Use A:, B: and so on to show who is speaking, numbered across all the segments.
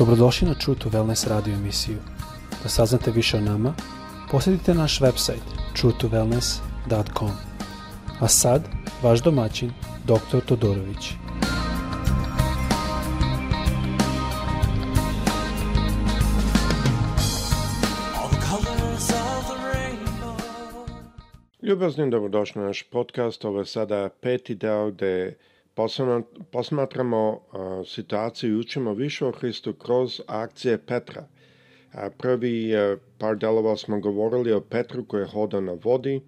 A: Dobrodošli na True to Wellness radio emisiju. Da saznate više o nama, posjetite naš website truetowellness.com. A sad, vaš domaćin, dr. Todorović.
B: Ljubazni dobrodošli na naš podcast. Ovo je sada peti deo gde posmatramo situaciju i učimo više o Hristu kroz akcije Petra. Prvi e, par delova smo govorili o Petru koji je hodao na vodi.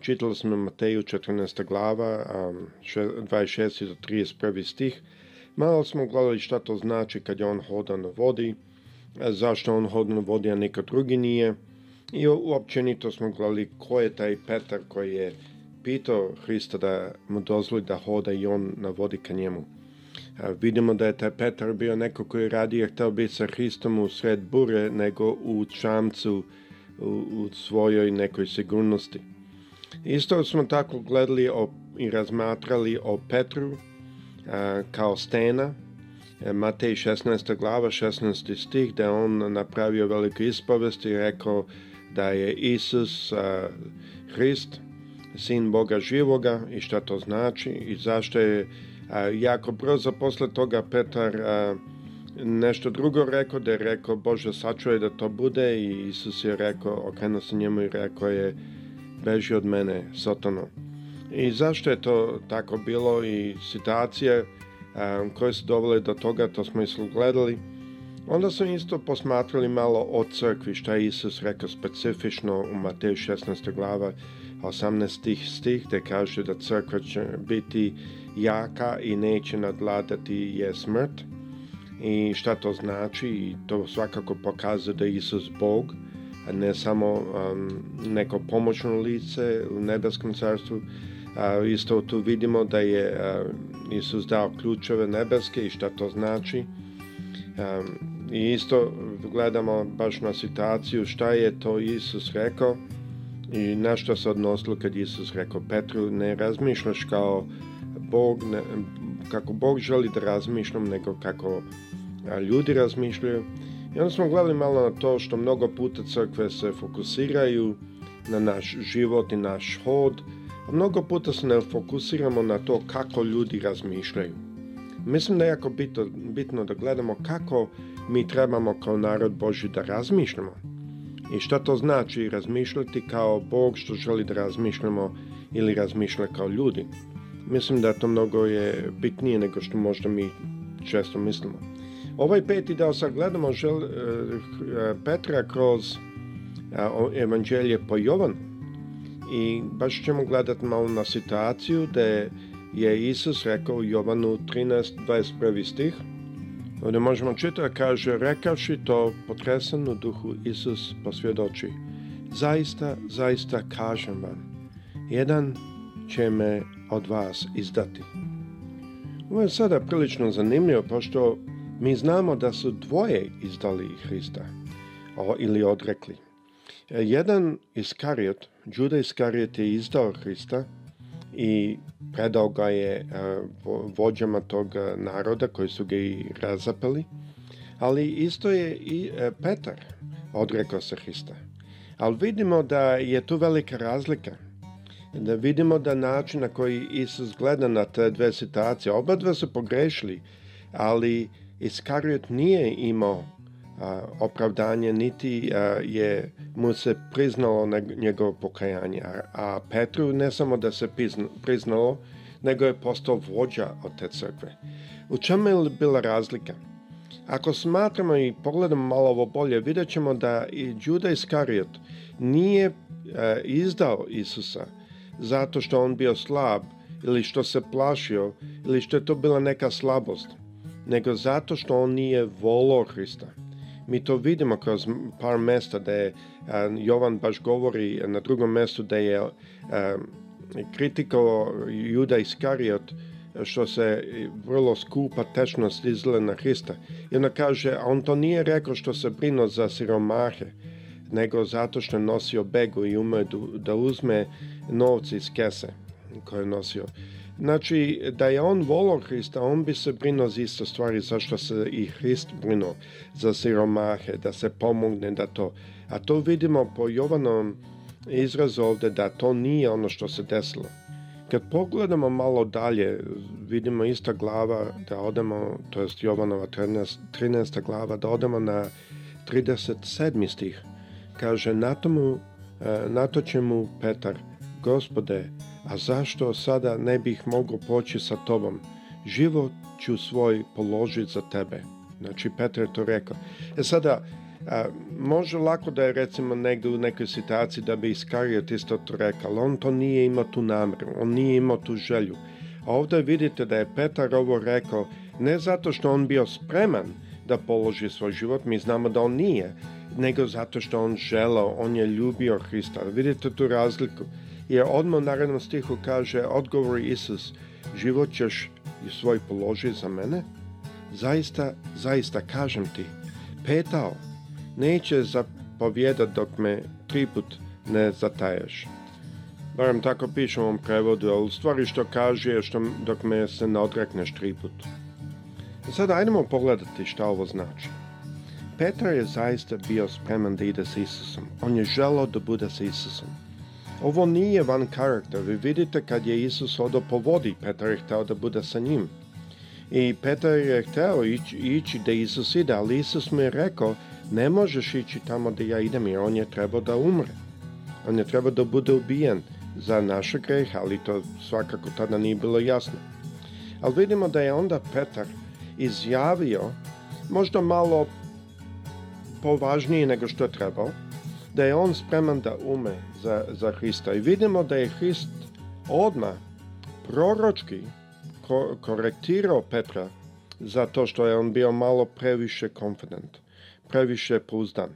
B: Čitali smo Mateju 14. glava, 26. do 31. stih. Malo smo gledali šta to znači kad je on hoda na vodi, zašto on hoda na vodi, a niko drugi nije. I uopćenito smo gledali ko je taj Petar koji je pitao Hrista da mu dozvoli da hoda i on na vodi ka njemu. A e, vidimo da je taj Petar bio neko koji radije hteo biti sa Hristom u sred bure nego u čamcu u, u svojoj nekoj sigurnosti. Isto smo tako gledali o, i razmatrali o Petru a, e, kao stena, e, Matej 16. glava, 16. stih, da on napravio veliku ispovest i rekao da je Isus a, Hrist, sin Boga živoga i šta to znači i zašto je a, jako brzo posle toga Petar a, nešto drugo rekao, da je rekao Bože sačuje da to bude i Isus je rekao, okrenuo se njemu i rekao je beži od mene, Sotano. I zašto je to tako bilo i situacije a, koje su dovele do toga, to smo isto gledali. Onda smo isto posmatrali malo o crkvi, šta je Isus rekao specifično u Mateju 16. glava 18. stih gde kaže da crkva će biti jaka i neće nadladati je smrt. I šta to znači? I to svakako pokazuje da Isus Bog, a ne samo um, neko pomoćno lice u nebeskom carstvu. A, isto tu vidimo da je a, Isus dao ključeve nebeske i šta to znači. Um, I isto gledamo baš na situaciju šta je to Isus rekao i na što se odnosilo kad Isus rekao Petru ne razmišljaš kao Bog, ne, kako Bog želi da razmišljam nego kako ljudi razmišljaju i onda smo gledali malo na to što mnogo puta crkve se fokusiraju na naš život i naš hod a mnogo puta se ne fokusiramo na to kako ljudi razmišljaju mislim da je jako bitno, bitno da gledamo kako mi trebamo kao narod Boži da razmišljamo I šta to znači razmišljati kao Bog što želi da razmišljamo ili razmišlja kao ljudi? Mislim da to mnogo je bitnije nego što možda mi često mislimo. Ovaj peti deo sad gledamo žel, eh, eh, Petra kroz eh, evanđelje po Jovanu i baš ćemo gledati malo na situaciju da je Isus rekao Jovanu 13.21 stih Ovdje možemo čitati, da kaže, rekavši to, potresan duhu Isus posvjedoči. Zaista, zaista kažem vam, jedan će me od vas izdati. Ovo je sada prilično zanimljivo, pošto mi znamo da su dvoje izdali Hrista o, ili odrekli. Jedan Iskariot, Đuda Iskariot je izdao Hrista, i predao ga je e, vođama tog naroda koji su ga i razapeli. Ali isto je i e, Petar odrekao se Hrista. Ali vidimo da je tu velika razlika. Da vidimo da način na koji Isus gleda na te dve situacije, oba dva su pogrešili, ali Iskariot nije imao opravdanje, niti je mu se priznalo njegovo pokajanje. A Petru ne samo da se priznalo, nego je postao vođa od te crkve. U čemu je bila razlika? Ako smatramo i pogledamo malo ovo bolje, vidjet ćemo da i Đuda Iskariot nije izdao Isusa zato što on bio slab ili što se plašio ili što je to bila neka slabost, nego zato što on nije volao Hrista. Mi to vidimo kroz par mesta da je eh, Jovan baš govori na drugom mestu da je eh, kritikao Juda Iskariot što se vrlo skupa tečno stizle na Hrista. I ona kaže, a on to nije rekao što se brino za siromahe, nego zato što je nosio begu i umeo da uzme novce iz kese koje je nosio. Znači, da je on volao Hrista, on bi se brinuo za isto stvari, zašto se i Hrist brinuo za siromahe, da se pomogne, da to... A to vidimo po Jovanom izrazu ovde da to nije ono što se desilo. Kad pogledamo malo dalje, vidimo ista glava da odemo, to jest Jovanova 13, 13. glava, da odemo na 37. stih. Kaže, na, tomu, e, na to će mu Petar, gospode, a zašto sada ne bih mogao poći sa tobom? Život ću svoj položiti za tebe. Znači, Petar to rekao. E sada, a, može lako da je recimo negde u nekoj situaciji da bi Iskariot isto to rekao, ali on to nije imao tu namru, on nije imao tu želju. A ovdje vidite da je Petar ovo rekao ne zato što on bio spreman da položi svoj život, mi znamo da on nije, nego zato što on želao, on je ljubio Hrista. Vidite tu razliku jer odmah u narednom stihu kaže odgovori Isus, život ćeš i svoj položi za mene? Zaista, zaista kažem ti, petao, neće zapovjedat dok me triput ne zataješ. Barem tako piše u ovom prevodu, ali stvari što kaže je što dok me se ne odrekneš tri Sada ajdemo pogledati šta ovo znači. Petar je zaista bio spreman da ide sa Isusom. On je želao da bude sa Isusom. Ovo nije van karakter, vi vidite kad je Isus odo po vodi, Petar je hteo da bude sa njim. I Petar je hteo ići, ići da Isus ide, ali Isus mu je rekao, ne možeš ići tamo da ja idem, jer on je trebao da umre. On je trebao da bude ubijen za naše grehe, ali to svakako tada nije bilo jasno. Ali vidimo da je onda Petar izjavio, možda malo považniji nego što je trebao, da je on spreman da ume za, za Hrista. I vidimo da je Hrist odmah proročki ko, korektirao Petra zato što je on bio malo previše confident, previše pouzdan.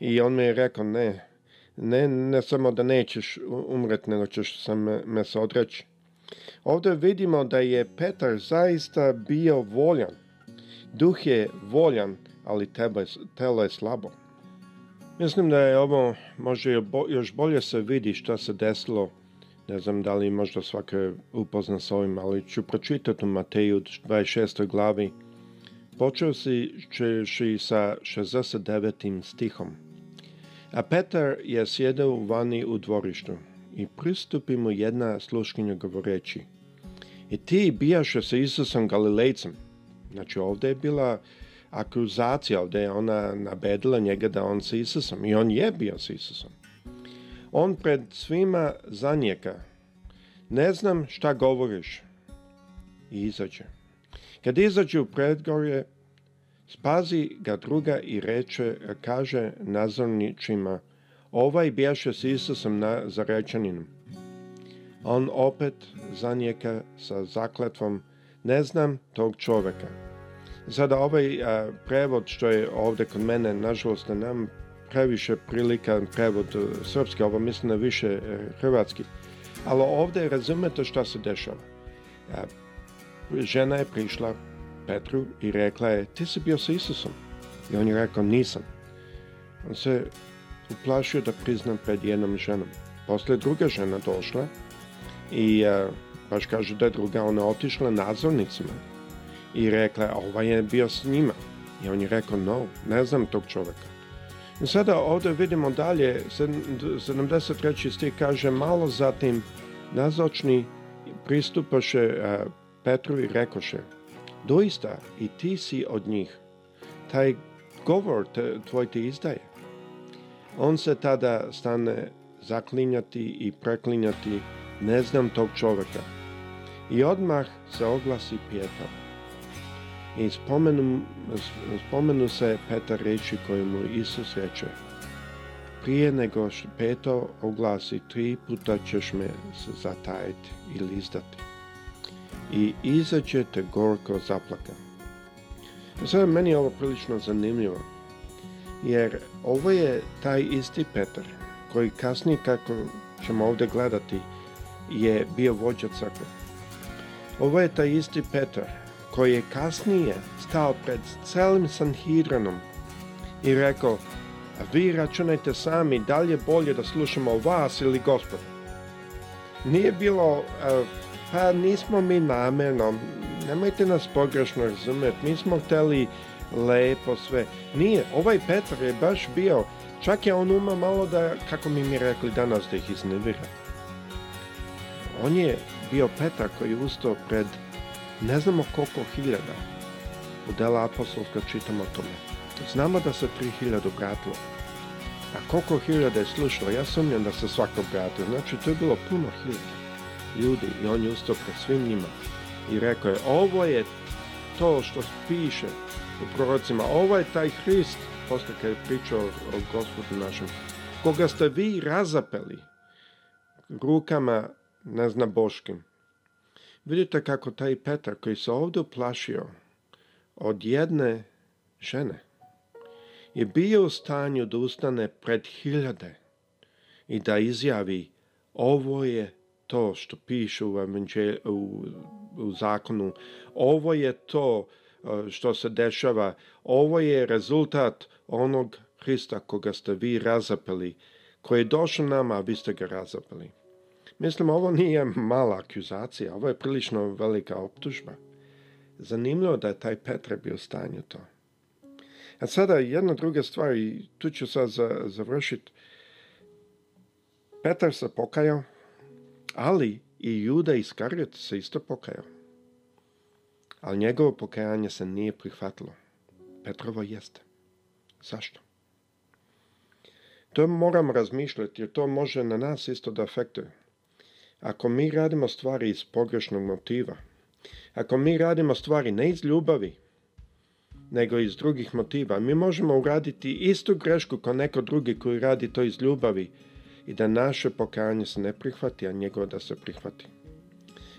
B: I on mi je rekao, ne, ne, ne samo da nećeš umret, nego ćeš se me, me se odreći. Ovde vidimo da je Petar zaista bio voljan. Duh je voljan, ali tebe, telo je slabo. Mislim da je ovo, može još bolje se vidi šta se desilo, ne znam da li možda svako upozna upoznan s ovim, ali ću pročitati u Mateju 26. glavi. Počeo si češi sa 69. stihom. A Petar je sjedao vani u dvorištu i pristupi mu jedna sluškinja govoreći. I ti bijaše sa Isusom Galilejcem. Znači ovde je bila akuzacija, ovde je ona nabedila njega da on sa Isusom i on je bio sa Isusom. On pred svima zanijeka, ne znam šta govoriš i izađe. Kad izađe u predgorje, spazi ga druga i reče, kaže nazorničima, ovaj bješe sa Isusom na zarečaninom. On opet zanijeka sa zakletvom, ne znam tog čoveka. Sada ovaj a, prevod što je ovde kod mene, nažalost, nam previše prilikan prevod e, srpski, ovo mislim na da više e, hrvatski. Ali ovde je razumeto šta se dešava. A, e, žena je prišla Petru i rekla je, ti si bio sa Isusom. I on je rekao, nisam. On se uplašio da priznam pred jednom ženom. Posle druga žena došla i a, baš kaže da je druga ona otišla nadzornicima i rekla, a ovaj je bio s njima. I on je rekao, no, ne znam tog čoveka. I sada ovde vidimo dalje, 73. stih kaže, malo zatim nazočni pristupaše Petru i rekoše, doista i ti si od njih, taj govor te, tvoj ti izdaje. On se tada stane zaklinjati i preklinjati, ne znam tog čoveka. I odmah se oglasi Pjetar i spomenu, spomenu se Petar reči koju mu Isus reče. Prije nego što Peto oglasi tri puta ćeš me zatajiti ili izdati. I izaće te gorko zaplaka. Sada meni je ovo prilično zanimljivo, jer ovo je taj isti Petar koji kasnije, kako ćemo ovde gledati, je bio vođa crkve. Ovo je taj isti Petar koji je kasnije stao pred celim Sanhidronom i rekao, a vi računajte sami da li je bolje da slušamo vas ili gospod. Nije bilo, e, pa nismo mi namerno, nemojte nas pogrešno razumjeti, mi smo hteli lepo sve. Nije, ovaj Petar je baš bio, čak je on uma malo da, kako mi mi rekli danas, da ih iznevira. On je bio Petar koji je ustao pred Ne znamo koliko hiljada u dela apostolska čitamo o tome. Znamo da se 3000 hiljada obratilo. A koliko hiljada je slušalo, ja sumnjam da se svako obratio. Znači, to je bilo puno hiljada ljudi i on je ustao pred svim njima i rekao je, ovo je to što piše u prorocima, ovo je taj Hrist, posle kad je pričao o, o gospodu našem, koga ste vi razapeli rukama, ne znam, boškim. Vidite kako taj Petar koji se ovdje uplašio od jedne žene je bio u stanju da ustane pred hiljade i da izjavi ovo je to što piše u, u, u zakonu, ovo je to e, što se dešava, ovo je rezultat onog Hrista koga ste vi razapeli, koji je došao nama, a vi ste ga razapeli. Mislim, ovo nije mala akuzacija, ovo je prilično velika optužba. Zanimljivo da je taj Petre bio u stanju to. A sada jedna druga stvar i tu ću sad završiti. Petar se pokajao, ali i Juda Iskariot se isto pokajao. Ali njegovo pokajanje se nije prihvatilo. Petrovo jeste. Zašto? To moram razmišljati jer to može na nas isto da afektuje. Ako mi radimo stvari iz pogrešnog motiva, ako mi radimo stvari ne iz ljubavi, nego iz drugih motiva, mi možemo uraditi istu grešku kao neko drugi koji radi to iz ljubavi i da naše pokajanje se ne prihvati, a njegovo da se prihvati.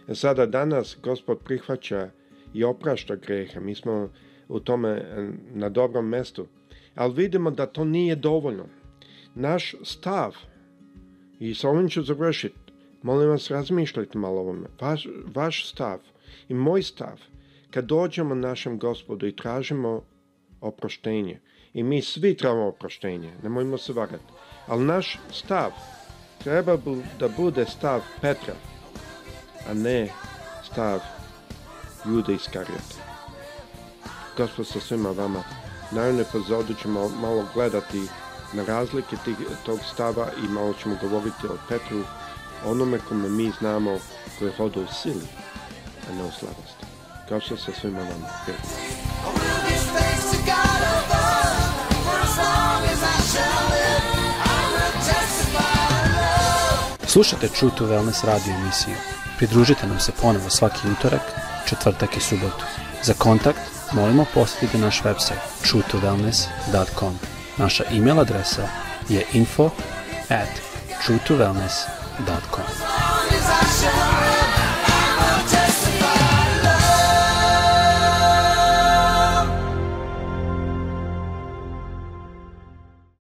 B: E sada danas gospod prihvaća i oprašta greha, mi smo u tome e, na dobrom mestu, ali vidimo da to nije dovoljno. Naš stav, i sa ovim ću završiti, Molim vas, razmišljajte malo o ovome. Vaš, vaš stav i moj stav, kad dođemo našem gospodu i tražimo oproštenje, i mi svi trebamo oproštenje, nemojmo se varati, ali naš stav treba da bude stav Petra, a ne stav Jude Iskarijota. Gospod sa svima vama. Naravno epizodu ćemo malo gledati na razlike tih, tog stava i malo ćemo govoriti o Petru onome kome mi znamo koji hoda u sili, a ne u slabosti. Kao što sa svima vama.
A: Slušajte True to Wellness radio emisiju. Pridružite nam se ponovo svaki utorak, četvrtak i subotu. Za kontakt molimo posjetiti naš website truetowellness.com. Naša email adresa je info at truetowellness.com dot com.